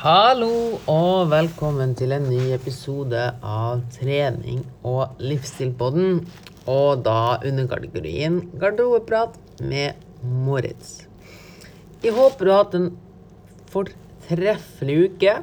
Hallo og velkommen til en ny episode av Trening og livsstilpodden. Og da under kategorien garderobeprat med Moritz. Jeg håper du har hatt en fortreffelig uke.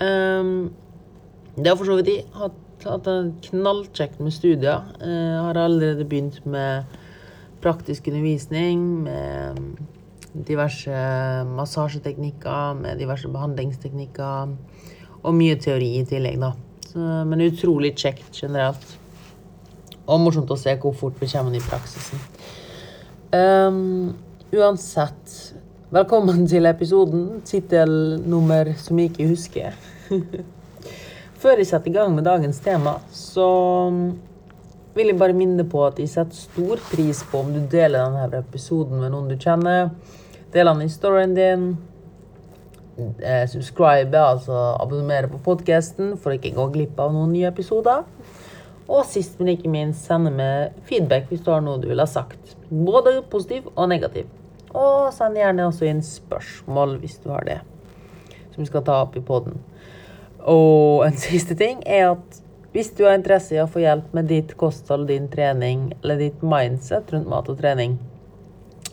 Um, det har for så vidt jeg hatt, hatt en knallkjekt med studier. Jeg har allerede begynt med praktisk undervisning, med diverse massasjeteknikker, med diverse behandlingsteknikker. Og mye teori i tillegg, da. Så, men utrolig kjekt generelt. Og morsomt å se hvor fort vi kommer i praksisen. Um, uansett, velkommen til episoden. Tittelnummer som jeg ikke husker. Før jeg setter i gang med dagens tema, så vil jeg bare minne på at jeg setter stor pris på om du deler denne episoden med noen du kjenner. Del den i storyen din. Eh, subscribe, altså abonnere på podkasten for å ikke gå glipp av noen nye episoder. Og sist, men ikke minst, sende med feedback hvis du har noe du vil ha sagt. Både positiv og negativ. Og send gjerne også inn spørsmål hvis du har det, som vi skal ta opp i poden. Og en siste ting er at hvis du har interesse i å få hjelp med ditt kosthold, din trening eller ditt mindset rundt mat og trening,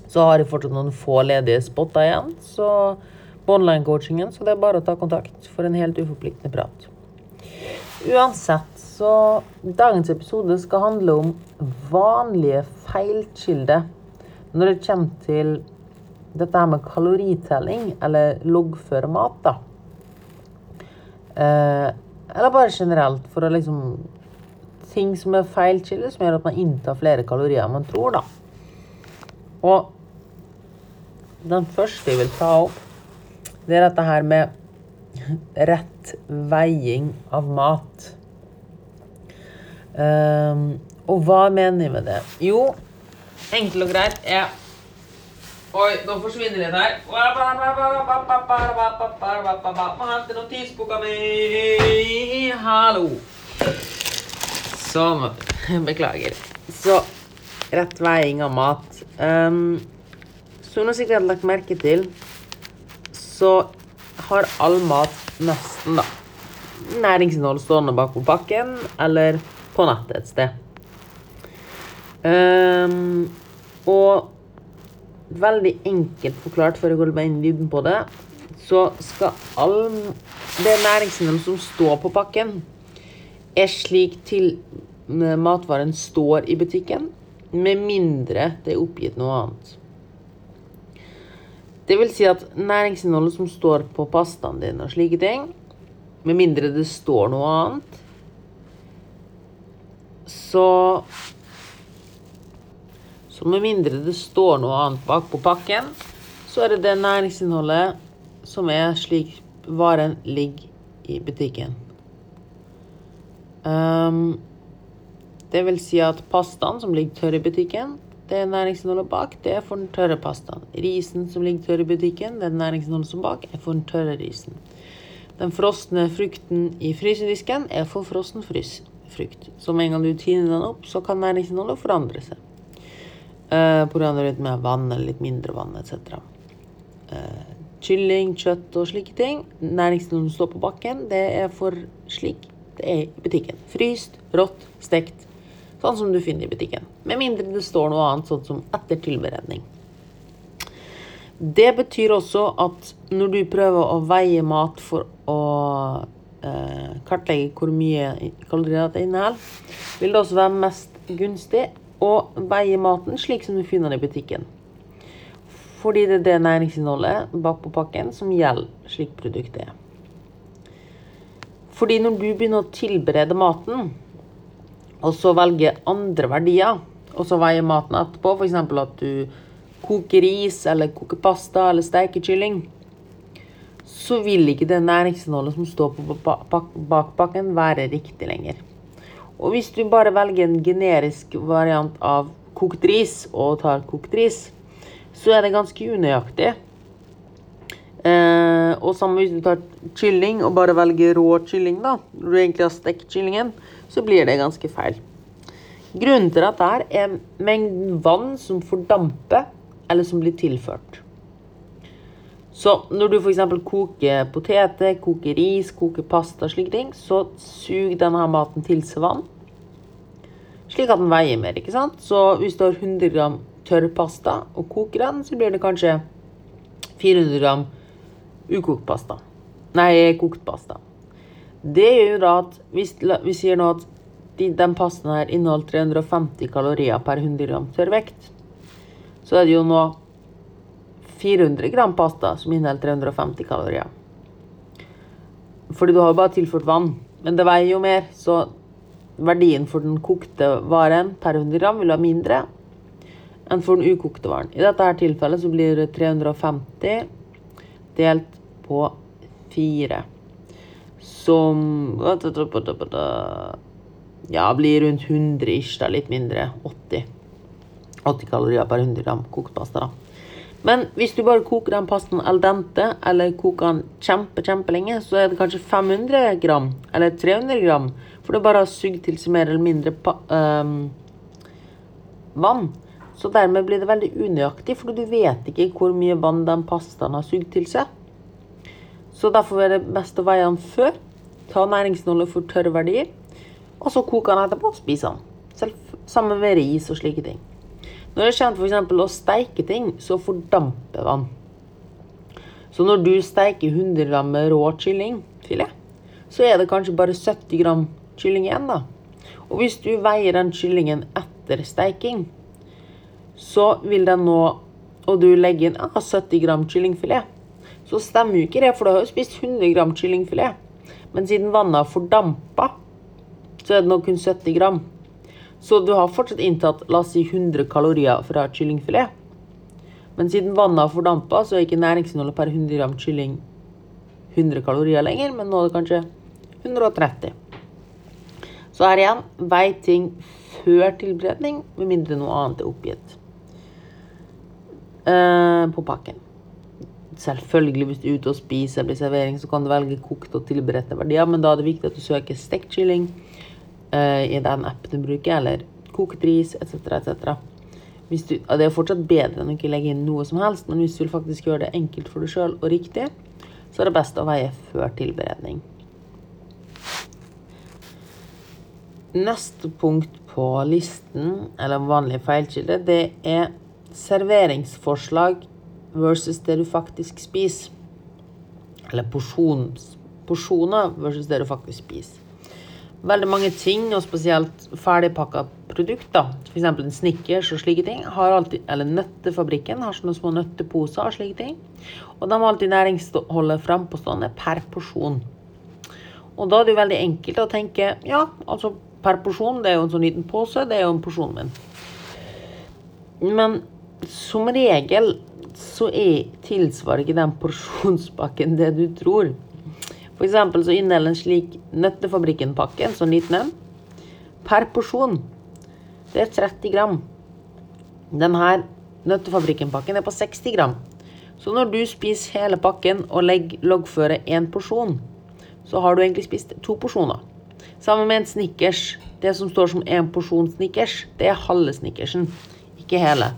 så har jeg fortsatt noen få ledige spotter igjen. Så på online-coachingen, så det er bare å ta kontakt for en helt uforpliktende prat. Uansett, så dagens episode skal handle om vanlige feilkilder når det kommer til dette her med kaloritelling, eller loggføre mat, da. Eh, eller bare generelt for å liksom Ting som er feilkilder, som gjør at man inntar flere kalorier enn man tror, da. Og den første jeg vil ta opp, det er dette her med rett veiing av mat. Um, og hva mener jeg med det? Jo, enkelt og greit er Oi, nå forsvinner det her. Må hente notisboka mi. Hallo. Sånn. Beklager. Så rett veiing av mat. Um, som du sikkert har lagt merke til, så har all mat nesten, da, næringsinnhold stående bak på pakken eller på nettet et sted. Um, og veldig enkelt forklart, før jeg går inn i dybden på det, så skal all det næringsinnholdet som står på pakken, er slik til matvaren står i butikken, med mindre det er oppgitt noe annet. Det vil si at næringsinnholdet som står på pastaen din og slike ting, med mindre det står noe annet, så Så med mindre det står noe annet bak på pakken, så er det det næringsinnholdet som er slik varen ligger i butikken. Um, det vil si at pastaen som ligger tørr i butikken, det næringsinnholdet bak, det er for den tørre pastaen. Risen som ligger tørr i butikken, det næringsinnholdet som bak, er for den tørre risen. Den frosne frukten i frysedisken er for frossen frukt. Så med en gang du tiner den opp, så kan næringsinnholdet forandre seg. Uh, Pga. litt mer vann eller litt mindre vann etc. Uh, kylling, kjøtt og slike ting. Næringsinnholdet som står på bakken, det er for slik det er i butikken. Fryst, rått, stekt. Sånn som du finner i butikken. Med mindre det står noe annet, sånn som etter tilberedning. Det betyr også at når du prøver å veie mat for å eh, kartlegge hvor mye kalorier det inneholder, vil det også være mest gunstig å veie maten slik som du finner den i butikken. Fordi det er det næringsinnholdet bak på pakken som gjelder slik produktet er. Fordi når du begynner å tilberede maten, og så velge andre verdier, og så veier maten etterpå, f.eks. at du koker ris, eller koker pasta, eller steker kylling, så vil ikke det næringsinnholdet som står på bakpakken, være riktig lenger. Og hvis du bare velger en generisk variant av kokt ris, og tar kokt ris, så er det ganske unøyaktig. Eh, og samme hvis du tar kylling og bare velger rå kylling, da, når du egentlig har stekt kyllingen, så blir det ganske feil. Grunnen til dette er mengden vann som fordamper, eller som blir tilført. Så når du f.eks. koker poteter, koker ris, koker pasta, slike ting, så suger denne maten til seg vann. Slik at den veier mer, ikke sant? Så hvis du har 100 gram tørr pasta og koker den, så blir det kanskje 400 gram ukokt pasta. Nei, kokt pasta. Det gjør da at hvis vi sier nå at den pasten her inneholder 350 kalorier per 100 gram tørrvekt, så er det jo nå 400 gram pasta som inneholder 350 kalorier. Fordi du har jo bare tilført vann. Men det veier jo mer, så verdien for den kokte varen per 100 gram vil være mindre enn for den ukokte varen. I dette her tilfellet så blir det 350 delt på 4. Som ja, blir rundt 100 ish, da, litt mindre. 80. 80 kalorier per 100 gram kokt pasta. da. Men hvis du bare koker den pastaen al dente, eller koker den kjempe, kjempelenge, så er det kanskje 500 gram, eller 300 gram, for du bare har sugd til seg mer eller mindre um, vann. Så dermed blir det veldig unøyaktig, for du vet ikke hvor mye vann den pastaen har sugd til seg. Så derfor er det best å veie den før. Ta næringsinnholdet for tørre verdier, og så koke den etterpå og spise den. Selv sammen med ris og slike ting. Når det kommer f.eks. å steike ting, så fordamper vann. Så når du steiker 100 gram rå kyllingfilet, så er det kanskje bare 70 gram kylling igjen, da. Og hvis du veier den kyllingen etter steiking, så vil den nå Og du legger inn ah, 70 gram kyllingfilet, så stemmer jo ikke det, for du har jo spist 100 gram kyllingfilet. Men siden vannet har fordampa, så er det nå kun 70 gram. Så du har fortsatt inntatt la oss si 100 kalorier fra kyllingfilet. Men siden vannet har fordampa, så er ikke næringsinnholdet per 100 gram kylling 100 kalorier lenger, men nå er det kanskje 130. Så her igjen vei ting før tilberedning, med mindre noe annet er oppgitt eh, på pakken. Selvfølgelig, hvis du er ute og spiser eller blir servering, så kan du velge kokt og tilberedte verdier, men da er det viktig at du søker stekt kylling uh, i den appen du bruker, eller kokt ris etc. etc. Det er fortsatt bedre enn å ikke legge inn noe som helst, men hvis du vil faktisk gjøre det enkelt for deg sjøl og riktig, så er det best å veie før tilberedning. Neste punkt på listen, eller vanlige feilkilde, det er serveringsforslag versus det du faktisk spiser. Eller porsjons, porsjoner versus det du faktisk spiser. Veldig mange ting, og spesielt ferdigpakka produkter, f.eks. en Snickers og slike ting, har alltid, eller Nøttefabrikken har sånne små nøtteposer og slike ting. Og de har alltid næringsholdet frampåstående per porsjon. Og da er det jo veldig enkelt å tenke ja, altså per porsjon, det er jo en sånn liten pose, det er jo en porsjon min. Men som regel så er, tilsvarer ikke den porsjonspakken det du tror. F.eks. så inneholder en slik Nøttefabrikken-pakke, en sånn liten en, per porsjon. Det er 30 gram. Denne Nøttefabrikken-pakken er på 60 gram. Så når du spiser hele pakken og legger loggfører én porsjon, så har du egentlig spist to porsjoner. Sammen med en Snickers. Det som står som én porsjon Snickers, det er halve Snickersen, ikke hele.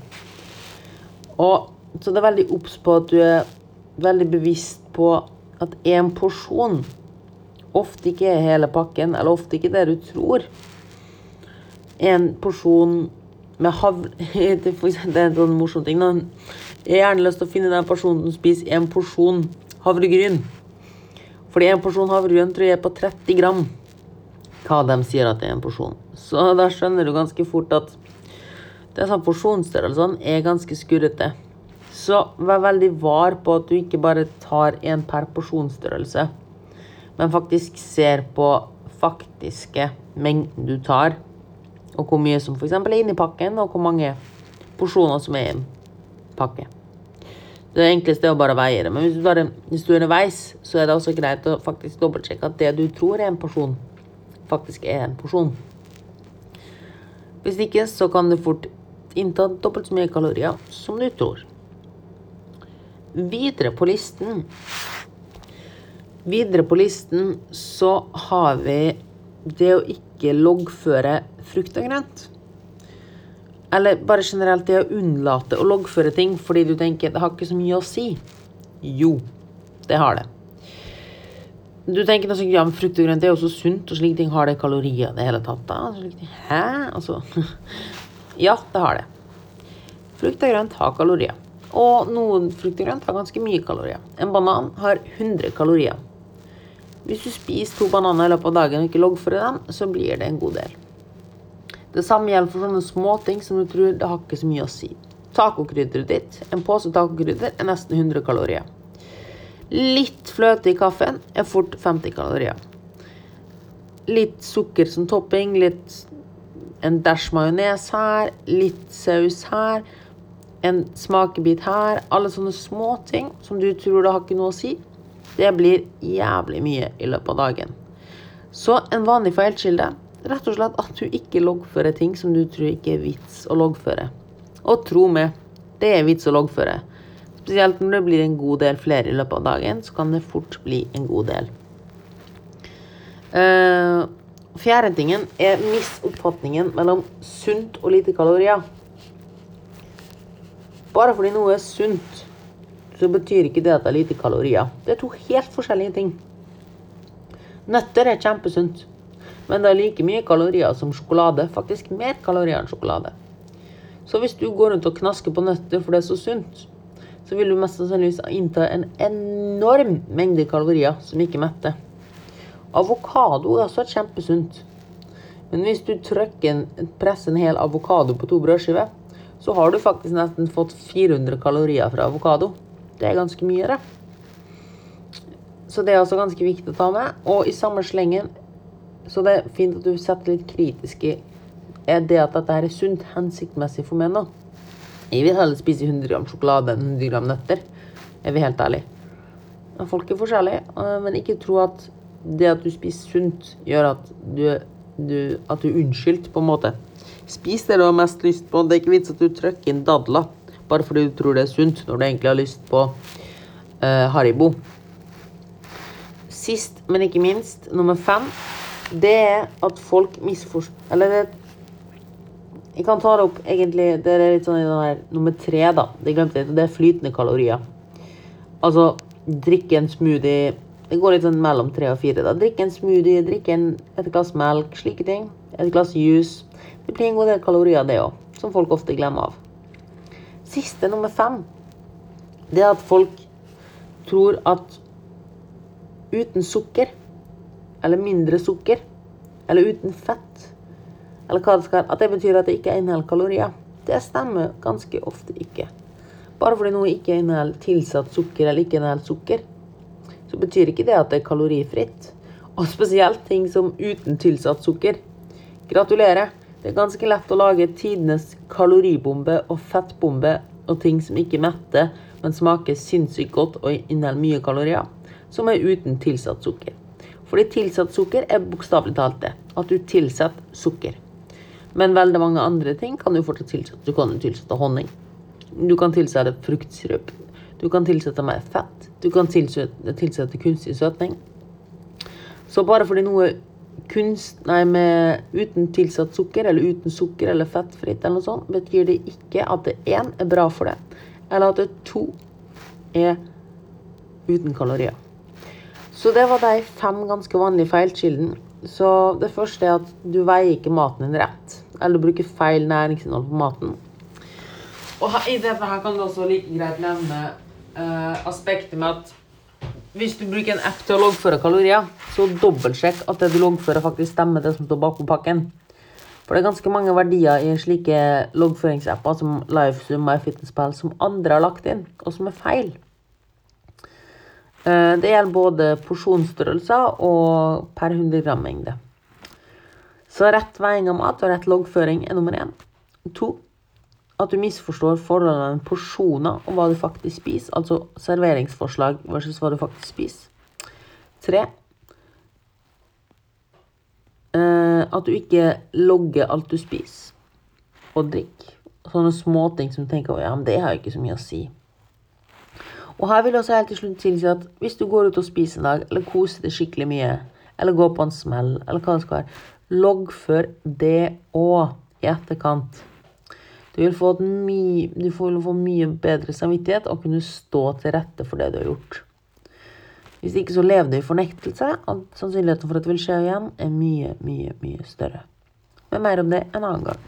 Og, så det er veldig obs på at du er veldig bevisst på at en porsjon ofte ikke er hele pakken, eller ofte ikke det du tror. En porsjon med havre Det er en sånn morsom ting. Jeg har gjerne lyst til å finne den personen som spiser en porsjon havregryn. Fordi en porsjon havregryn tror jeg er på 30 gram. Hva de sier at det er en porsjon. Så da skjønner du ganske fort at disse porsjonsstørrelsene er ganske skurrete. Så vær veldig var på at du ikke bare tar en per porsjonsstørrelse, men faktisk ser på faktiske mengden du tar, og hvor mye som f.eks. er inni pakken, og hvor mange porsjoner som er i en pakke. Det enkleste er å bare veie det. Men hvis du, tar hvis du er underveis, så er det også greit å faktisk dobbeltsjekke at det du tror er en porsjon, faktisk er en porsjon. Hvis ikke, så kan du fort innta dobbelt så mye kalorier som du tror. Videre på listen Videre på listen så har vi det å ikke loggføre frukt og grønt. Eller bare generelt det å unnlate å loggføre ting fordi du tenker det har ikke så mye å si. Jo, det har det. Du tenker sånn, ja, men frukt og grønt er jo så sunt, og slike ting har det kalorier i det hele tatt. da. Hæ? Altså Ja, det har det. Frukt og grønt har kalorier. Og noen frukt og grønt har ganske mye kalorier. En banan har 100 kalorier. Hvis du spiser to bananer i løpet av dagen og ikke loggfører dem, så blir det en god del. Det samme gjelder for sånne småting som du tror det har ikke så mye å si. Tacokrydderet ditt, en pose tacokrydder, er nesten 100 kalorier. Litt fløte i kaffen er fort 50 kalorier. Litt sukker som topping, litt en dæsj majones her, litt saus her, en smakebit her. Alle sånne små ting som du tror det har ikke noe å si, det blir jævlig mye i løpet av dagen. Så en vanlig feilkilde rett og slett at du ikke loggfører ting som du tror ikke er vits å loggføre. Og tro meg, det er vits å loggføre. Spesielt når det blir en god del flere i løpet av dagen, så kan det fort bli en god del. Uh, fjerde tingen er misoppfatningen mellom sunt og lite kalorier. Bare fordi noe er sunt, så betyr ikke det at det er lite kalorier. Det er to helt forskjellige ting. Nøtter er kjempesunt, men det er like mye kalorier som sjokolade. Faktisk mer kalorier enn sjokolade. Så hvis du går rundt og knasker på nøtter for det er så sunt, så vil du mest sannsynligvis innta en enorm mengde kalorier som ikke metter. Avokado er også kjempesunt. Men hvis du trykker presser en hel avokado på to brødskiver, så har du faktisk nesten fått 400 kalorier fra avokado. Det er ganske mye, det. Så det er også ganske viktig å ta med. Og i samme slengen så det er fint at du setter litt kritisk i Er det at dette er sunt, hensiktsmessig for meg nå? Jeg vil heller spise 100 gram sjokolade enn 100 gram nøtter. Er vi helt ærlige. Folk er forskjellige, eh, men ikke tro at det at du spiser sunt, gjør at du, du, at du er unnskyldt, på en måte. Spis det du har mest lyst på. Det er ikke vits at du trykker inn dadler bare fordi du tror det er sunt, når du egentlig har lyst på uh, Haribo. Sist, men ikke minst, nummer fem, det er at folk misforstår Eller det jeg kan ta det opp egentlig Det er litt sånn i den her nummer tre, da. Det glemte jeg. Det er flytende kalorier. Altså drikke en smoothie Det går litt sånn mellom tre og fire. da. Drikke en smoothie, drikke en, et glass melk, slike ting. Et glass juice. Det blir en god del kalorier, det òg. Som folk ofte glemmer av. Siste, nummer fem, det er at folk tror at uten sukker, eller mindre sukker, eller uten fett eller hva det skal, at det betyr at det ikke inneholder kalorier. Det stemmer ganske ofte ikke. Bare fordi noe ikke inneholder tilsatt sukker eller ikke inneholder sukker, så betyr ikke det at det er kalorifritt. Og spesielt ting som uten tilsatt sukker. Gratulerer. Det er ganske lett å lage tidenes kaloribombe og fettbombe og ting som ikke metter, men smaker sinnssykt godt og inneholder mye kalorier, som er uten tilsatt sukker. Fordi tilsatt sukker er bokstavelig talt det. At du tilsetter sukker. Men veldig mange andre ting kan du fortsatt tilsette. Du kan tilsette honning. Du kan tilsette fruktsirup. Du kan tilsette mer fett. Du kan tilsette, tilsette kunstig søtning. Så bare fordi noe kunst, nei, med, uten tilsatt sukker, eller uten sukker eller fettfritt, eller noe sånt, betyr det ikke at det én er bra for det, eller at det to er uten kalorier. Så det var de fem ganske vanlige feilkildene så det første er at du veier ikke maten din rett. Eller du bruker feil næringsinnhold på maten. Og i dette her kan du også like greit nevne uh, aspektet med at hvis du bruker en app til å loggføre kalorier, så dobbeltsjekk at det du loggfører, faktisk stemmer det som står bakpå pakken. For det er ganske mange verdier i slike loggføringsapper som Lifesum MyFitnessPal som andre har lagt inn, og som er feil. Eh, det gjelder både porsjonsstørrelser og per 100 gram mengde. Så rett veiing av mat og rett loggføring er nummer én. To at du misforstår forholdene mellom porsjoner og hva du faktisk spiser, altså serveringsforslag versus hva du faktisk spiser. Tre at du ikke logger alt du spiser og drikker. Sånne småting som du tenker ja, men det har jo ikke så mye å si. Og her vil jeg også helt til slutt tilsi at hvis du går ut og spiser en dag, eller koser deg skikkelig mye, eller går på en smell, eller hva det skal være, loggfør det òg i etterkant. Du vil få, et my, du vil få mye bedre samvittighet og kunne stå til rette for det du har gjort. Hvis ikke så lever det i fornektelse, og sannsynligheten for at det vil skje igjen, er mye, mye, mye større. Men mer om det en annen gang.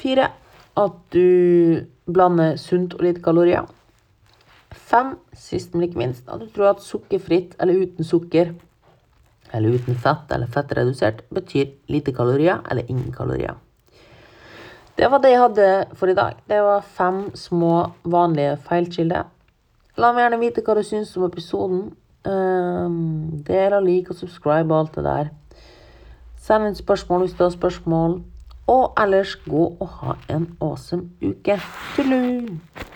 Fire. At du blander sunt og lite kalorier. Fem. Sist, men ikke minst, at du tror at sukkerfritt eller uten sukker eller uten fett eller fettredusert betyr lite kalorier eller ingen kalorier. Det var det jeg hadde for i dag. Det var fem små, vanlige feilkilder. La meg gjerne vite hva du syns om episoden. Um, del og like og subscribe og alt det der. Send inn spørsmål hvis du har spørsmål. Og ellers gå og ha en awesome uke. Tullu!